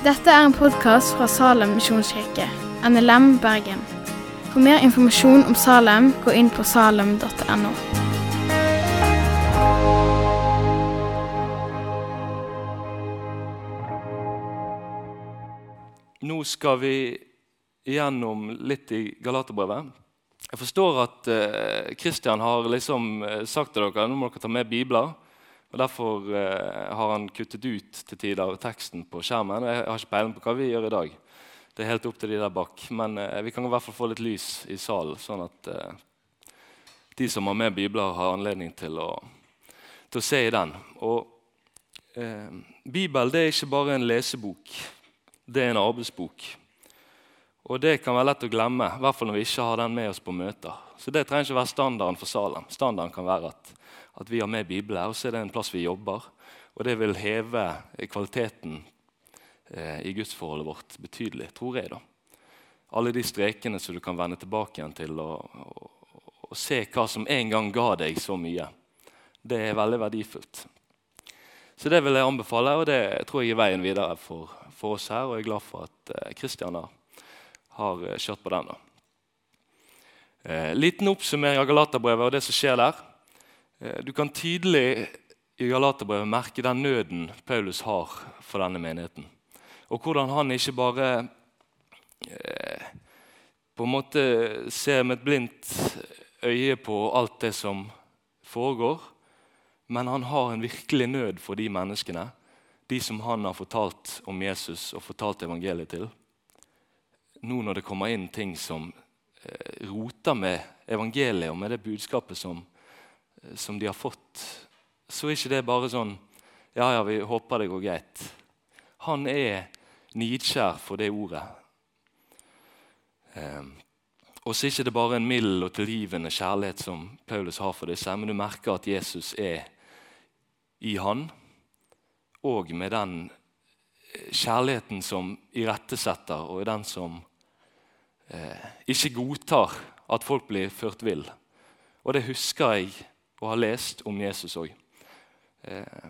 Dette er en podkast fra Salem misjonskirke, NLM Bergen. For mer informasjon om Salem, gå inn på salem.no. Nå skal vi gjennom litt i Galaterbrevet. Jeg forstår at eh, Kristian har liksom eh, sagt til dere nå må dere ta med bibler. Og Derfor eh, har han kuttet ut til tider teksten på skjermen. Jeg har ikke peiling på hva vi gjør i dag. Det er helt opp til de der bak. Men eh, vi kan i hvert fall få litt lys i salen, sånn at eh, de som har med bibler, har anledning til å, til å se i den. Og eh, Bibel det er ikke bare en lesebok. Det er en arbeidsbok. Og det kan være lett å glemme, i hvert fall når vi ikke har den med oss på møter. Så det trenger ikke være standarden for salen. Standarden kan være at, at vi har med Bibelen, og så er det en plass vi jobber. Og det vil heve kvaliteten eh, i gudsforholdet vårt betydelig, tror jeg. da. Alle de strekene som du kan vende tilbake igjen til og, og, og se hva som en gang ga deg så mye. Det er veldig verdifullt. Så det vil jeg anbefale, og det tror jeg er veien videre for, for oss her. Og jeg er glad for at Kristian eh, har eh, kjørt på den. da. Eh, liten oppsummering av Galaterbrevet og det som skjer der. Eh, du kan tydelig i Galaterbrevet merke den nøden Paulus har for denne menigheten. Og hvordan han ikke bare eh, på en måte ser med et blindt øye på alt det som foregår, men han har en virkelig nød for de menneskene, de som han har fortalt om Jesus og fortalt evangeliet til nå når det kommer inn ting som eh, roter med evangeliet og med det budskapet som, som, de har fått, så er ikke det bare sånn Ja, ja, vi håper det går greit. Han er nidkjær for det ordet. Eh, og så er ikke det bare en mild og tilgivende kjærlighet som Paulus har for disse, men du merker at Jesus er i han, og med den eh, kjærligheten som irettesetter, og den som eh, ikke godtar at folk blir ført vill. Og det husker jeg å har lest om Jesus òg. Eh,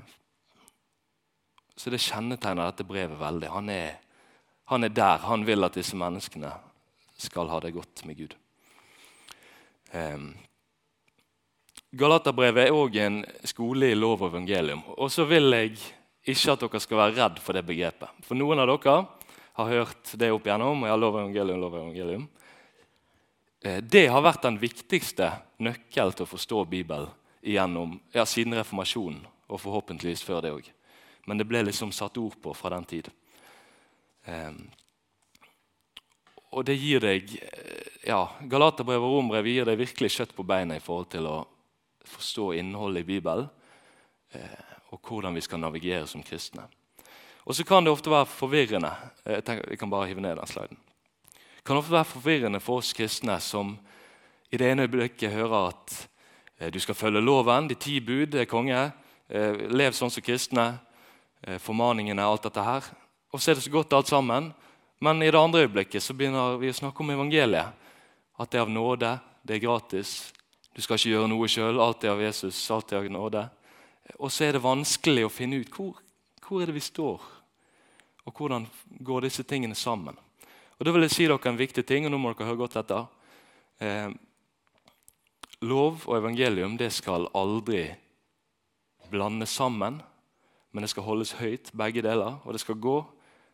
så det kjennetegner dette brevet veldig. Han er, han er, der. Han vil at disse menneskene skal ha det godt med Gud. Eh, Galaterbrevet er òg en skole i lov og evangelium. Og så vil jeg ikke at dere skal være redd for det begrepet. For noen av dere har hørt det opp igjennom. og har lov evangelium, lov og evangelium. Eh, det har vært den viktigste nøkkel til å forstå Bibelen igjennom, ja, siden reformasjonen, og forhåpentligvis før det òg. Men det ble liksom satt ord på fra den tid. Um, og det gir deg ja, Galaterbrevet og Rombrevet gir deg virkelig kjøtt på beina i forhold til å forstå innholdet i Bibelen, eh, og hvordan vi skal navigere som kristne. Og så kan det ofte være forvirrende. Eh, jeg tenker, jeg kan bare hive ned den sliden. Det kan ofte være forvirrende for oss kristne som i det ene øyeblikket hører at du skal følge loven, de ti bud er konge, eh, lev sånn som kristne, formaningene, alt dette her. Og så er det så godt alt sammen. Men i det andre øyeblikket så begynner vi å snakke om evangeliet. At det er av nåde, det er gratis. Du skal ikke gjøre noe sjøl. Alt er av Jesus, alt er av nåde. Og så er det vanskelig å finne ut hvor, hvor er det vi står, og hvordan går disse tingene sammen. Og Da vil jeg si dere en viktig ting, og nå må dere høre godt etter. Lov og evangelium det skal aldri blandes sammen, men det skal holdes høyt, begge deler. Og det skal gå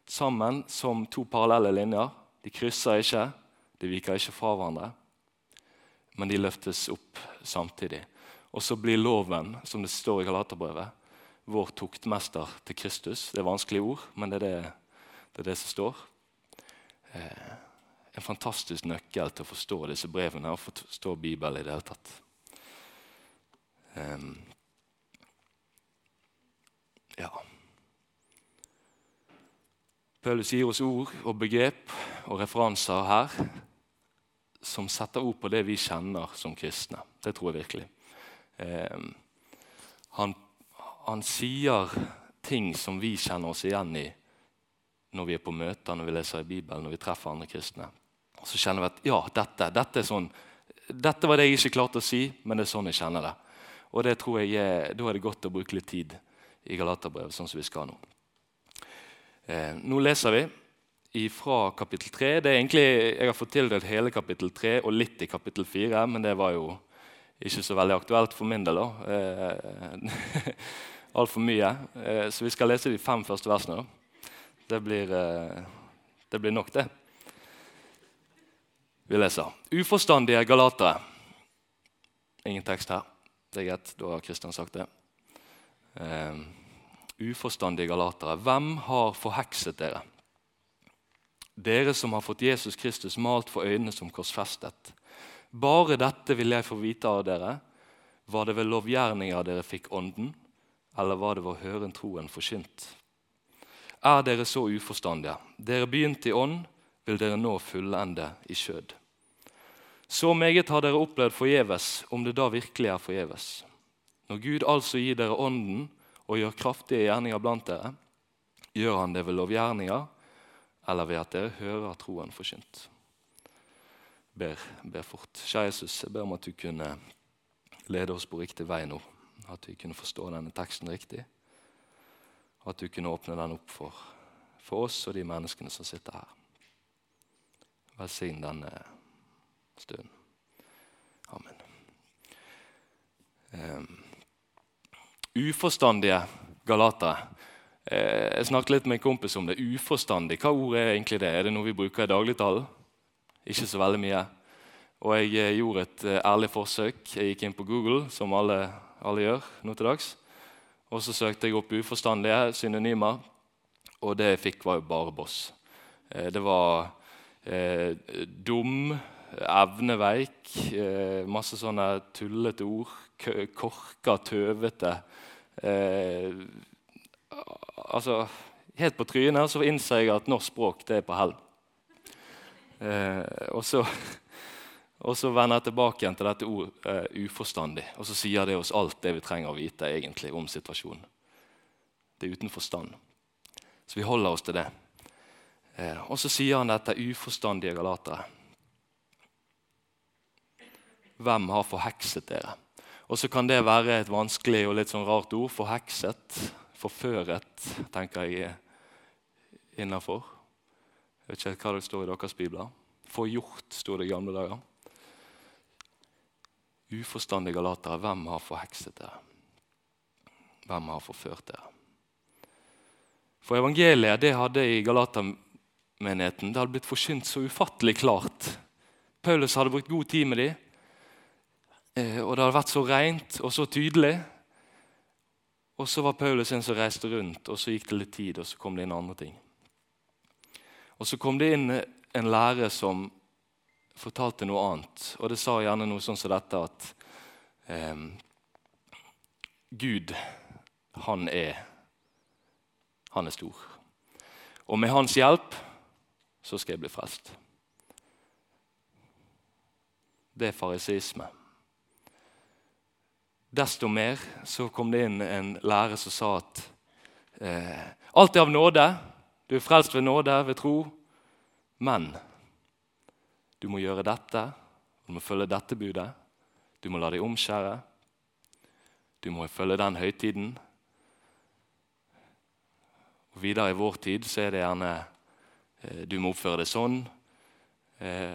sammen som to parallelle linjer. De krysser ikke, de viker ikke fra hverandre, men de løftes opp samtidig. Og så blir loven, som det står i Galaterbrevet, vår tuktmester til Kristus. Det er vanskelige ord, men det er det, det, er det som står. Eh, en fantastisk nøkkel til å forstå disse brevene og forstå Bibelen i det hele tatt. Um, ja. Paulus gir oss ord og begrep og referanser her som setter ord på det vi kjenner som kristne. Det tror jeg virkelig. Um, han han sier ting som vi kjenner oss igjen i når vi er på møter, når vi leser i Bibelen, når vi treffer andre kristne. Så kjenner vi at ja, dette, dette, sånn, dette var det jeg ikke klarte å si, men det er sånn jeg kjenner det. Og det tror jeg er, Da er det godt å bruke litt tid i Galaterbrevet, sånn som vi skal nå. Eh, nå leser vi fra kapittel 3. Det er egentlig, Jeg har fått tildelt hele kapittel 3 og litt i kapittel 4, men det var jo ikke så veldig aktuelt for min del. Eh, Altfor mye. Eh, så vi skal lese de fem første versene. Det blir, eh, det blir nok, det. Vi leser. Uforstandige galatere. Ingen tekst her. Det er greit, da har Kristian sagt det. Uh, uforstandige galatere. Hvem har forhekset dere? Dere som har fått Jesus Kristus malt for øynene som korsfestet. Bare dette vil jeg få vite av dere. Var det ved lovgjerninger dere fikk Ånden, eller var det ved å høre troen forkynt? Er dere så uforstandige? Dere begynte i ånd, vil dere nå fullende i skjød. Så meget har dere opplevd forgjeves, om det da virkelig er forgjeves. Når Gud altså gir dere Ånden og gjør kraftige gjerninger blant dere, gjør han det ved lovgjerninger eller ved at dere hører troen forkynt. Ber, ber fort. Kjære Jesus, jeg ber om at du kunne lede oss på riktig vei nå. At vi kunne forstå denne teksten riktig. At du kunne åpne den opp for, for oss og de menneskene som sitter her. Velsign denne stunden. Amen. Um, uforstandige galatere. Uh, jeg snakket litt med en kompis om det. Uforstandig, hva ord er egentlig det? Er det noe vi bruker i dagligtalen? Ikke så veldig mye. Og jeg uh, gjorde et uh, ærlig forsøk. Jeg gikk inn på Google, som alle, alle gjør nå til dags. Og så søkte jeg opp uforstandige synonymer, og det jeg fikk, var jo bare boss. det var dum, evneveik. Eh, masse sånne tullete ord. Korka, tøvete. Eh, altså, helt på trynet så innser jeg at norsk språk det er på hell. Eh, og, så, og så vender jeg tilbake igjen til dette ord eh, uforstandig. Og så sier det oss alt det vi trenger å vite egentlig om situasjonen. Det er uten forstand. Så vi holder oss til det. Eh, og så sier han dette uforstandige galatere. Hvem har forhekset dere? Og så kan det være et vanskelig og litt sånn rart ord. Forhekset, forføret, tenker jeg innafor. Jeg vet ikke hva det står i deres bibler. Forgjort, sto det i gamle dager. Uforstandige galatere, hvem har forhekset dere? Hvem har forført dere? For evangeliet det hadde i Galatermenigheten det hadde blitt forkynt så ufattelig klart. Paulus hadde brukt god tid med dem. Eh, og det hadde vært så rent og så tydelig. Og så var Paulus en som reiste rundt, og så gikk det litt tid, og så kom det inn andre ting. Og så kom det inn en lærer som fortalte noe annet. Og det sa gjerne noe sånn som dette at eh, Gud, han er, han er stor. Og med hans hjelp så skal jeg bli frelst. Det er farisisme. Desto mer så kom det inn en lærer som sa at eh, alt er av nåde. Du er frelst ved nåde, ved tro. Men du må gjøre dette, du må følge dette budet. Du må la deg omskjære. Du må følge den høytiden. Og Videre i vår tid så er det gjerne du må oppføre det sånn. Eh,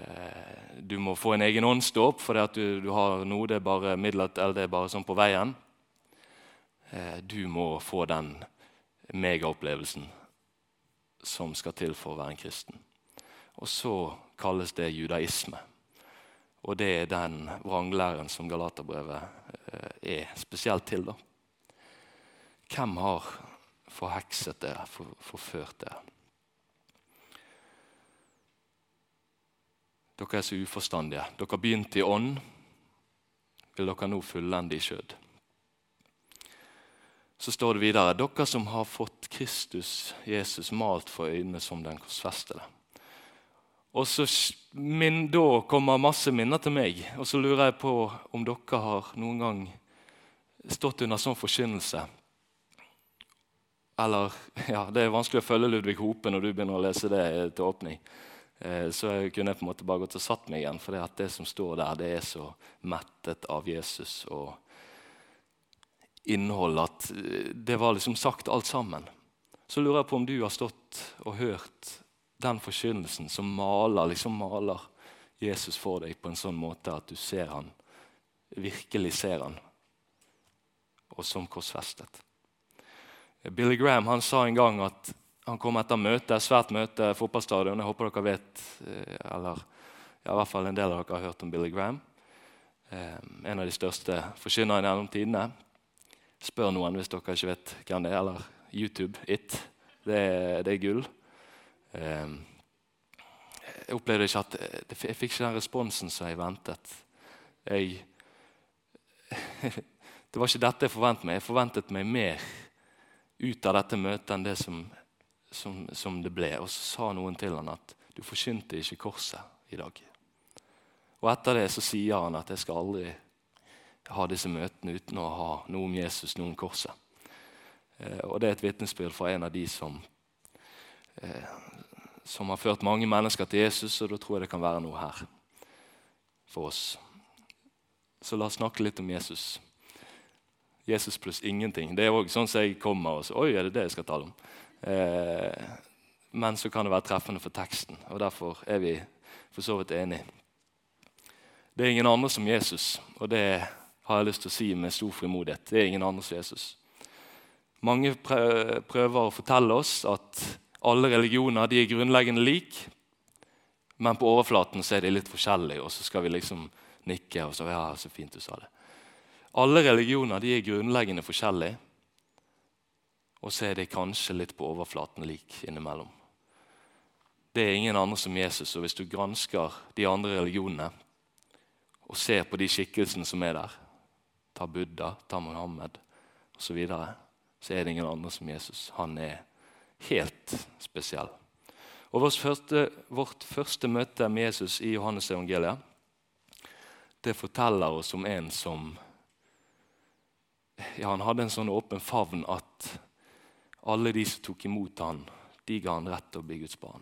du må få en egen åndsdåp fordi at du, du, har noe det er bare midlet, eller det er bare sånn på veien. Eh, du må få den megaopplevelsen som skal til for å være en kristen. Og så kalles det judaisme. Og det er den vranglæren som Galaterbrevet eh, er spesielt til. da. Hvem har forhekset dere, forført dere? Dere er så uforstandige. Dere begynte i ånd. Vil dere nå fullende i skjød? Så står det videre dere som har fått Kristus, Jesus, malt for øynene som den korsfestede. Og så min, Da kommer masse minner til meg, og så lurer jeg på om dere har noen gang stått under sånn forkynnelse. Eller ja, Det er vanskelig å følge Ludvig Hope når du begynner å lese det til åpning. Eh, kunne jeg på en måte bare gått og satt meg igjen, for det, det som står der, det er så mettet av Jesus og innhold at eh, det var liksom sagt alt sammen. så lurer jeg på om du har stått og hørt den forkynnelsen som maler, liksom maler Jesus for deg på en sånn måte at du ser han, virkelig ser han, og som korsfestet. Billy Graham han sa en gang at han kom etter møte, svært møte, fotballstadion. Jeg håper dere vet, eh, eller ja, i hvert fall en del av dere har hørt om Billy Graham. Eh, en av de største forkynnerne gjennom tidene. Spør noen hvis dere ikke vet hvem det er. Eller YouTube, It. Det, det er gull. Eh, jeg opplevde ikke at jeg fikk ikke den responsen som jeg ventet. Jeg, det var ikke dette jeg forventet meg. Jeg forventet meg mer ut av dette møtet enn det som, som, som det ble. Og så sa noen til han at du forkynte ikke korset i dag. Og etter det så sier han at jeg skal aldri ha disse møtene uten å ha noe om Jesus, noe om korset. Eh, og det er et vitnesbyrd fra en av de som, eh, som har ført mange mennesker til Jesus, og da tror jeg det kan være noe her for oss. Så la oss snakke litt om Jesus. Jesus pluss ingenting. Det er òg sånn som jeg kommer og så Oi, er det det jeg skal tale om? Eh, men så kan det være treffende for teksten, og derfor er vi for så vidt enige. Det er ingen andre som Jesus, og det har jeg lyst til å si med stor frimodighet. Det er ingen andre som Jesus. Mange prøver å fortelle oss at alle religioner de er grunnleggende like, men på overflaten så er de litt forskjellige, og så skal vi liksom nikke. og så, ja, så fint du sa det. Alle religioner de er grunnleggende forskjellige, og så er de kanskje litt på overflaten lik innimellom. Det er ingen andre som Jesus, og hvis du gransker de andre religionene, og ser på de skikkelsene som er der, ta Buddha, ta Muhammed osv., så, videre, så er det ingen andre som Jesus. Han er helt spesiell. Og Vårt første, vårt første møte med Jesus i Johannes evangeliet det forteller oss om en som ja, Han hadde en sånn åpen favn at alle de som tok imot han, de ga han rett til å bli Guds barn.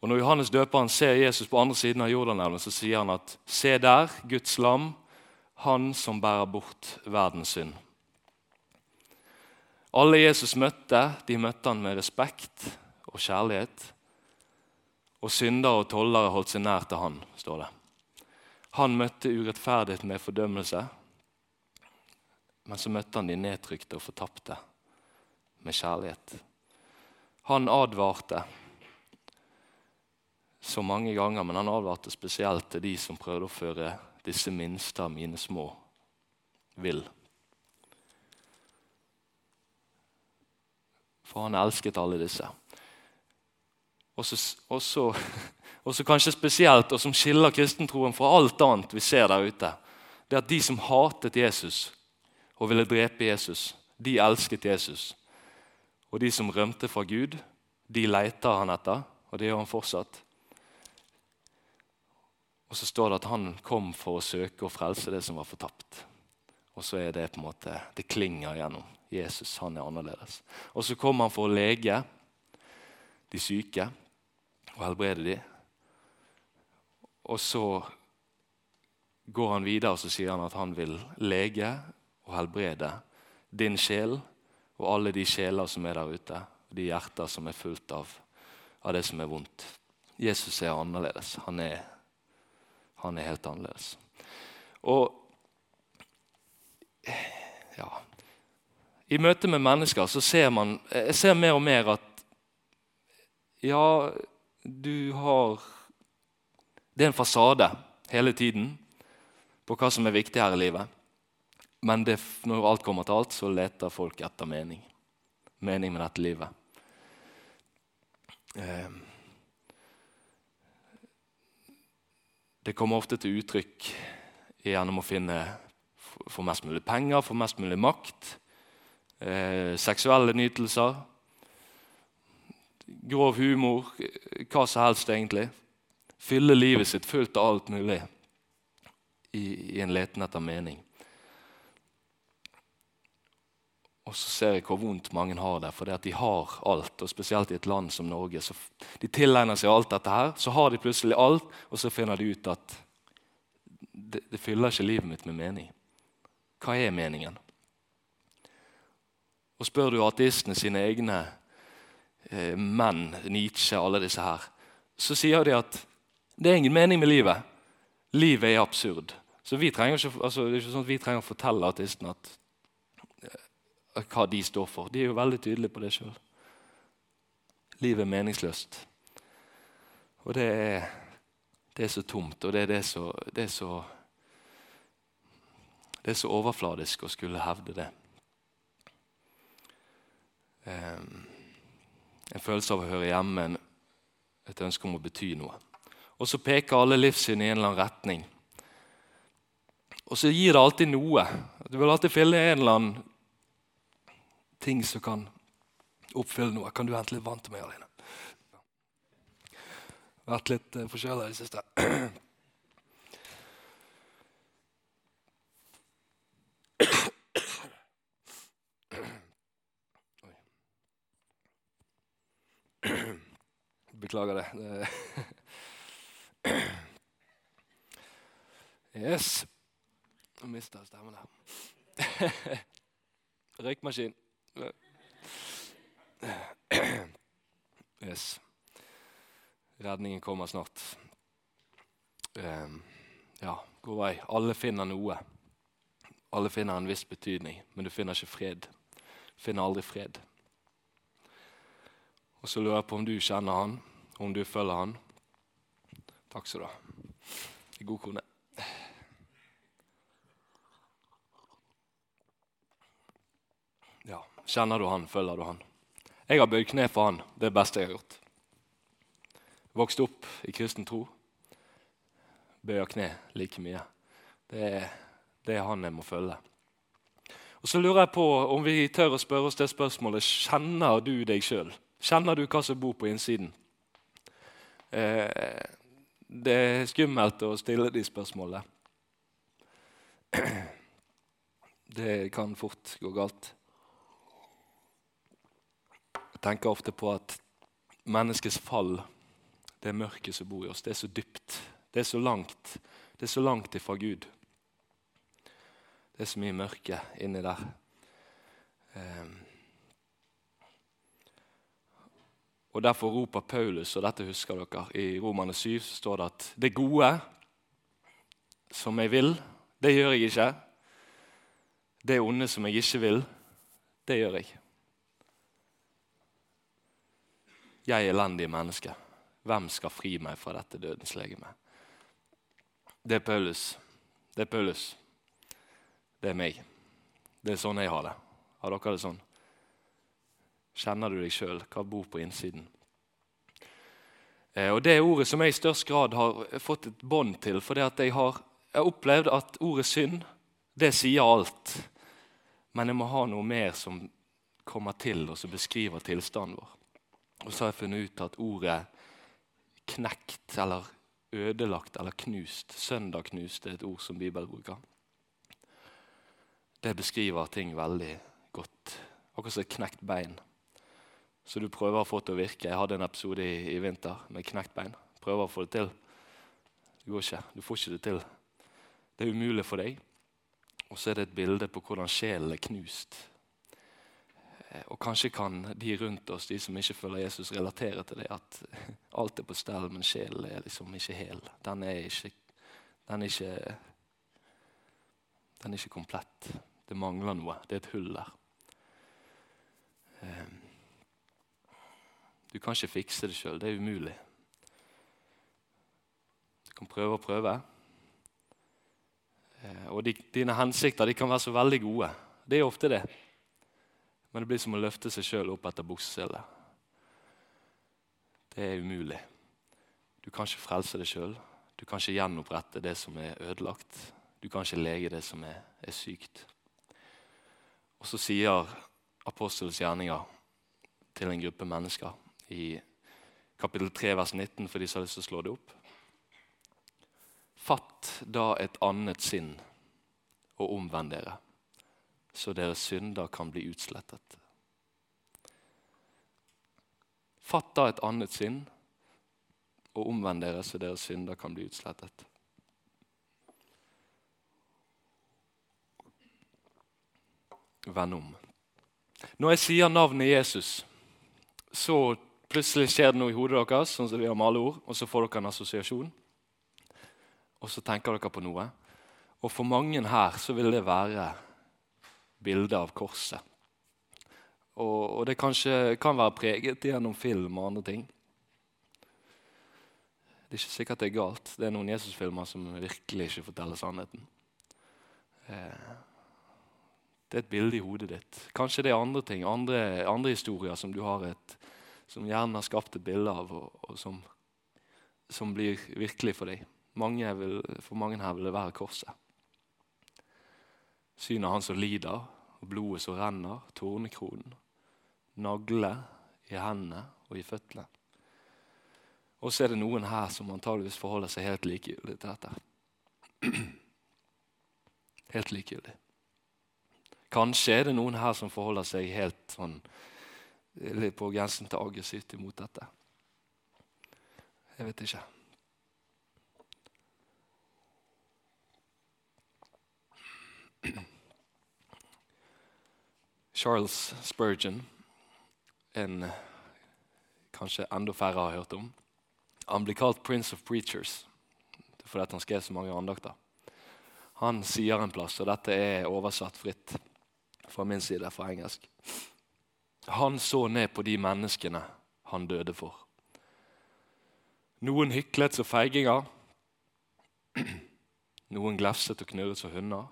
Og Når Johannes døperen ser Jesus på andre siden av Jordanelven, så sier han at se der, Guds lam, han som bærer bort verdens synd. Alle Jesus møtte, de møtte han med respekt og kjærlighet. Og syndere og tollere holdt seg nær til han, står det. Han møtte urettferdighet med fordømmelse, men så møtte han de nedtrykte og fortapte med kjærlighet. Han advarte så mange ganger, men han advarte spesielt til de som prøvde å føre disse minste av mine små vill. For han elsket alle disse. Og så kanskje spesielt, og som skiller kristentroen fra alt annet vi ser der ute, det er at de som hatet Jesus og ville drepe Jesus, de elsket Jesus. Og de som rømte fra Gud, de leter han etter, og det gjør han fortsatt. Og så står det at han kom for å søke og frelse det som var fortapt. Og så er det på en måte, det klinger gjennom. Jesus han er annerledes. Og så kom han for å lege de syke og helbrede de. Og så går han videre og så sier han at han vil lege og helbrede din sjel og alle de sjeler som er der ute, de hjerter som er fullt av, av det som er vondt. Jesus er annerledes. Han er han er helt annerledes. Og ja I møte med mennesker så ser man Jeg ser mer og mer at ja, du har Det er en fasade hele tiden på hva som er viktig her i livet. Men det, når alt kommer til alt, så leter folk etter mening. Mening med dette livet. Eh, Det kommer ofte til uttrykk gjennom å finne få mest mulig penger, få mest mulig makt, eh, seksuelle nytelser, grov humor, hva som helst egentlig. Fylle livet sitt fullt av alt mulig i, i en leten etter mening. Og så ser jeg hvor vondt mange har det, fordi at de har alt. og Spesielt i et land som Norge. Så de tilegner seg alt dette her, så har de plutselig alt, og så finner de ut at det, det fyller ikke livet mitt med mening. Hva er meningen? Og spør du ateistene sine egne eh, menn, Nietzsche, alle disse her, så sier de at det er ingen mening med livet. Livet er absurd. Så vi trenger ikke, altså, det er ikke sånn at vi trenger å fortelle ateistene at, hva de står for. De er jo veldig tydelige på det sjøl. Livet er meningsløst. Og det er, det er så tomt, og det er, det, så, det, er så, det er så overfladisk å skulle hevde det. Um, en følelse av å høre hjemme, et ønske om å bety noe. Og så peker alle livssyn i en eller annen retning. Og så gir det alltid noe. Du vil alltid finne en eller annen ting som kan oppfylle noe. Kan du hente litt vann til meg, Aline? Vært litt uh, forkjøla i det siste. Beklager det. Yes. Nå mista jeg stemmen her. Røykmaskin. Yes. Redningen kommer snart. Um, ja, god vei. Alle finner noe. Alle finner en viss betydning, men du finner ikke fred. Du finner aldri fred. Og så lurer jeg på om du kjenner han, om du følger han. Takk skal du ha. God kone. Ja, Kjenner du han, følger du han. Jeg har bøyd kne for han. Det er det beste jeg har gjort. Vokst opp i kristen tro. Bøyer kne like mye. Det er, det er han jeg må følge. Og Så lurer jeg på om vi tør å spørre oss det spørsmålet kjenner du deg sjøl. Kjenner du hva som bor på innsiden? Eh, det er skummelt å stille de spørsmålene. Det kan fort gå galt. Tenker ofte på at menneskets fall, det mørket som bor i oss, det er så dypt. Det er så langt. Det er så langt ifra Gud. Det er så mye mørke inni der. Um, og Derfor roper Paulus, og dette husker dere, i Romane 7 så står det at det gode som jeg vil, det gjør jeg ikke. Det onde som jeg ikke vil, det gjør jeg. Jeg er elendig menneske. Hvem skal fri meg fra dette dødens legeme? Det er Paulus. Det er Paulus. Det er meg. Det er sånn jeg har det. Har dere det sånn? Kjenner du deg sjøl? Hva bor på innsiden? Eh, og Det er ordet som jeg i størst grad har fått et bånd til. For jeg har jeg opplevd at ordet synd, det sier alt. Men jeg må ha noe mer som kommer til og som beskriver tilstanden vår. Og så har jeg funnet ut at ordet knekt eller ødelagt eller knust, søndagknust, er et ord som Bibelen bruker. Det beskriver ting veldig godt. Akkurat som et knekt bein. Så du prøver å få det til å virke. Jeg hadde en episode i, i vinter med knekt bein. Prøver å få det til. Det går ikke. Du får ikke det til. Det er umulig for deg. Og så er det et bilde på hvordan sjelen er knust og kanskje kan de rundt oss, de som ikke følger Jesus, relatere til det at alt er på stell, men sjelen er liksom ikke hel. Den er ikke, den er ikke, den er ikke komplett. Det mangler noe. Det er et hull der. Eh, du kan ikke fikse det sjøl. Det er umulig. Du kan prøve og prøve. Og og dine hensikter de kan være så veldig gode. Det er ofte det. Men det blir som å løfte seg sjøl opp etter bukseselet. Det er umulig. Du kan ikke frelse deg sjøl. Du kan ikke gjenopprette det som er ødelagt. Du kan ikke lege det som er, er sykt. Og så sier apostelens gjerninger til en gruppe mennesker i kapittel 3, vers 19, for de som har lyst til å slå det opp. Fatt da et annet sinn og omvend dere så deres synder kan bli utslettet. Fatt da et annet sinn og omvend dere, så deres synder kan bli utslettet. Vend om. Når jeg sier navnet Jesus, så plutselig skjer det noe i hodet deres, sånn som vi har maleord, og så får dere en assosiasjon. Og så tenker dere på noe. Og for mange her så vil det være bildet av korset. Og, og det kanskje kan være preget gjennom film og andre ting. Det er ikke sikkert det er galt. Det er noen Jesus-filmer som virkelig ikke forteller sannheten. Eh, det er et bilde i hodet ditt. Kanskje det er andre ting, andre, andre historier som du har et, som hjernen har skapt et bilde av, og, og som, som, blir virkelig for deg. Mange vil, for mange her vil det være korset. Synet av han som lider, og blodet som renner, tornekronen nagle i hendene og i føttene. Og så er det noen her som antageligvis forholder seg helt likegyldig til dette. Helt likegyldig. Kanskje er det noen her som forholder seg helt sånn på grensen til aggressivt imot dette. Jeg vet ikke. Charles Spurgeon en kanskje enda færre har hørt om. Han blir kalt 'Prince of Preachers' fordi han skrev så mange andakter. Han sier en plass, og dette er oversatt fritt fra min side, fra engelsk. Han så ned på de menneskene han døde for. Noen hyklet som feiginger. Noen glefset og knurret som hunder.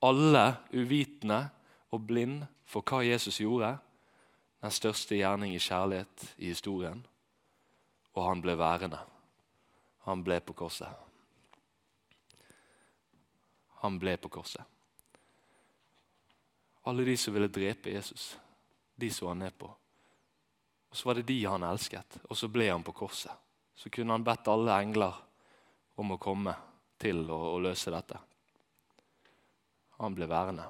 Alle uvitende og blind for hva Jesus gjorde den største gjerning i kjærlighet i historien. Og han ble værende. Han ble på korset. Han ble på korset. Alle de som ville drepe Jesus, de så han ned på. Og Så var det de han elsket, og så ble han på korset. Så kunne han bedt alle engler om å komme til å, å løse dette. Han ble værende.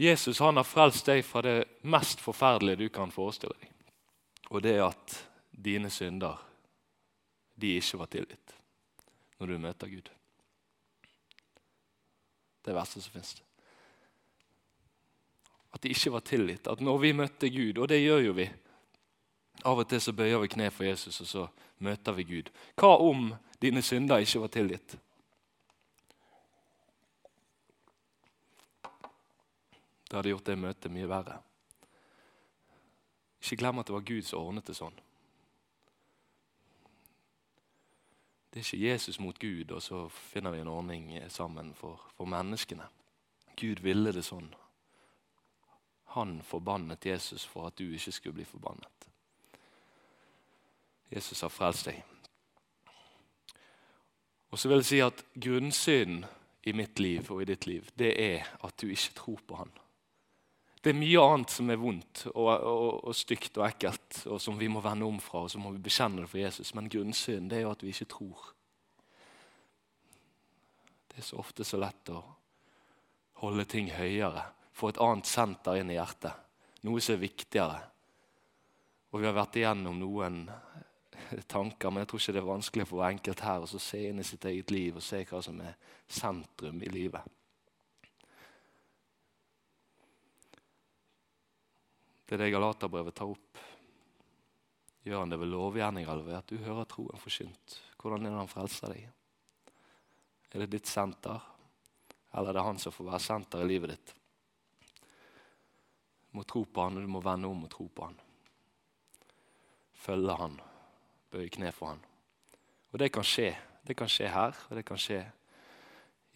Jesus han har frelst deg fra det mest forferdelige du kan forestille deg. Og det er at dine synder de ikke var tilgitt når du møter Gud. Det verste som fins. At de ikke var tilgitt. At når vi møtte Gud, og det gjør jo vi Av og til så bøyer vi kne for Jesus, og så møter vi Gud. Hva om dine synder ikke var tilgitt? Det hadde gjort det møtet mye verre. Ikke glem at det var Gud som ordnet det sånn. Det er ikke Jesus mot Gud, og så finner vi en ordning sammen for, for menneskene. Gud ville det sånn. Han forbannet Jesus for at du ikke skulle bli forbannet. Jesus har frelst deg. Og så vil jeg si at Grunnsynden i mitt liv og i ditt liv, det er at du ikke tror på Han. Det er mye annet som er vondt og, og, og, stygt og ekkelt, og som vi må vende om fra, og så må vi bekjenne det for Jesus. Men grunnsynden er jo at vi ikke tror. Det er så ofte så lett å holde ting høyere, få et annet senter inn i hjertet. Noe som er viktigere. Og vi har vært igjennom noen tanker, men jeg tror ikke det er vanskelig for enkelt her å se inn i sitt eget liv og se hva som er sentrum i livet. Det er det Galaterbrevet tar opp. Gjør han det ved lovgjerninger eller ved at du hører troen forkynt? Hvordan er det han frelser deg? Er det ditt senter, eller er det han som får være senter i livet ditt? Du må tro på han, og du må vende om og tro på han. Følge han, bøye kne for han. Og det kan skje. Det kan skje her, og det kan skje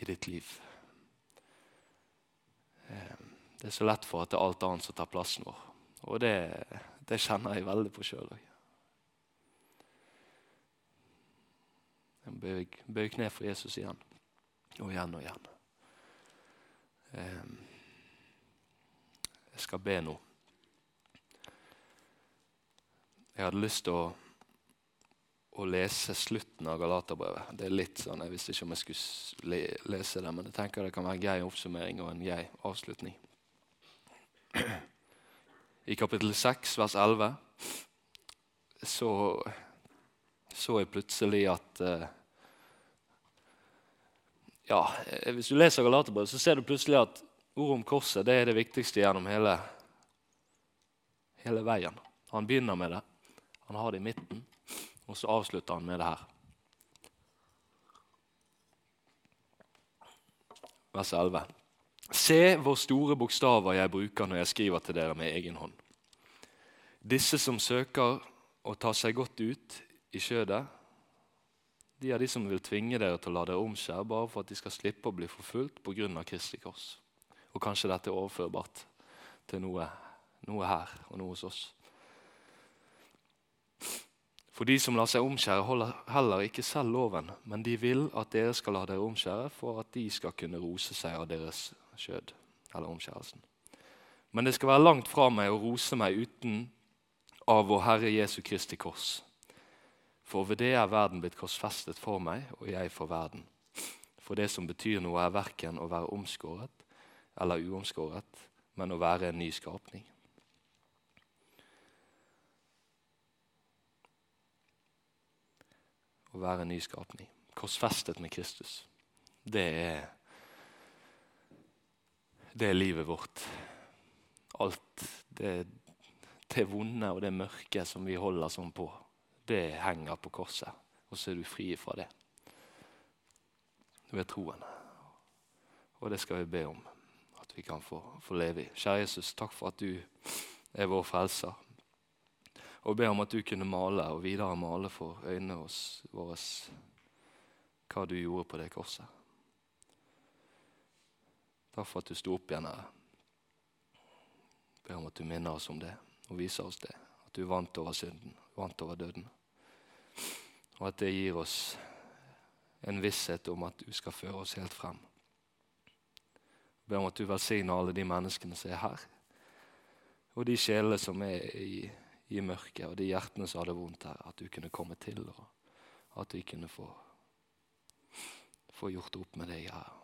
i ditt liv. Eh, det er så lett for at det er alt annet som tar plassen vår. Og det, det kjenner jeg veldig på sjøl òg. Bøy, bøy kne for Jesus igjen og igjen og igjen. Ehm, jeg skal be nå. Jeg hadde lyst til å, å lese slutten av Galaterbrevet. Det er litt sånn, Jeg visste ikke om jeg skulle lese det, men jeg tenker det kan være en grei oppsummering og en grei avslutning i kapittel 6, vers 11, så så jeg plutselig at uh, Ja, hvis du leser Galaterbrevet, så ser du plutselig at ordet om korset det er det viktigste gjennom hele, hele veien. Han begynner med det, han har det i midten, og så avslutter han med det her. Vers 11. Se hvor store bokstaver jeg bruker når jeg skriver til dere med egen hånd. Disse som søker å ta seg godt ut i skjødet, de er de som vil tvinge dere til å la dere omskjære bare for at de skal slippe å bli forfulgt pga. Kristi kors. Og kanskje dette er overførbart til noe, noe her og noe hos oss. For de som lar seg omskjære, holder heller ikke selv loven, men de vil at dere skal la dere omskjære for at de skal kunne rose seg av deres skjød, eller omskjærelsen. Men det skal være langt fra meg å rose meg uten av vår Herre Jesu Kristi kors. For ved det er verden blitt korsfestet for meg, og jeg for verden. For det som betyr noe, er verken å være omskåret eller uomskåret, men å være en ny skapning. Å være en ny skapning. Korsfestet med Kristus. Det er det er livet vårt. Alt det, det vonde og det mørke som vi holder sånn på, det henger på korset. Og så er du fri fra det Du er troende. Og det skal vi be om at vi kan få, få leve i. Kjære Jesus, takk for at du er vår frelser. Og be om at du kunne male og videre male for øynene våre hva du gjorde på det korset. Takk for at du sto opp igjen her. Ber om at du minner oss om det og viser oss det. At du vant over synden, vant over døden. Og at det gir oss en visshet om at du skal føre oss helt frem. Ber om at du velsigner alle de menneskene som er her, og de sjelene som er i, i mørket, og de hjertene som hadde vondt her. At du kunne komme til, og at vi kunne få, få gjort opp med deg her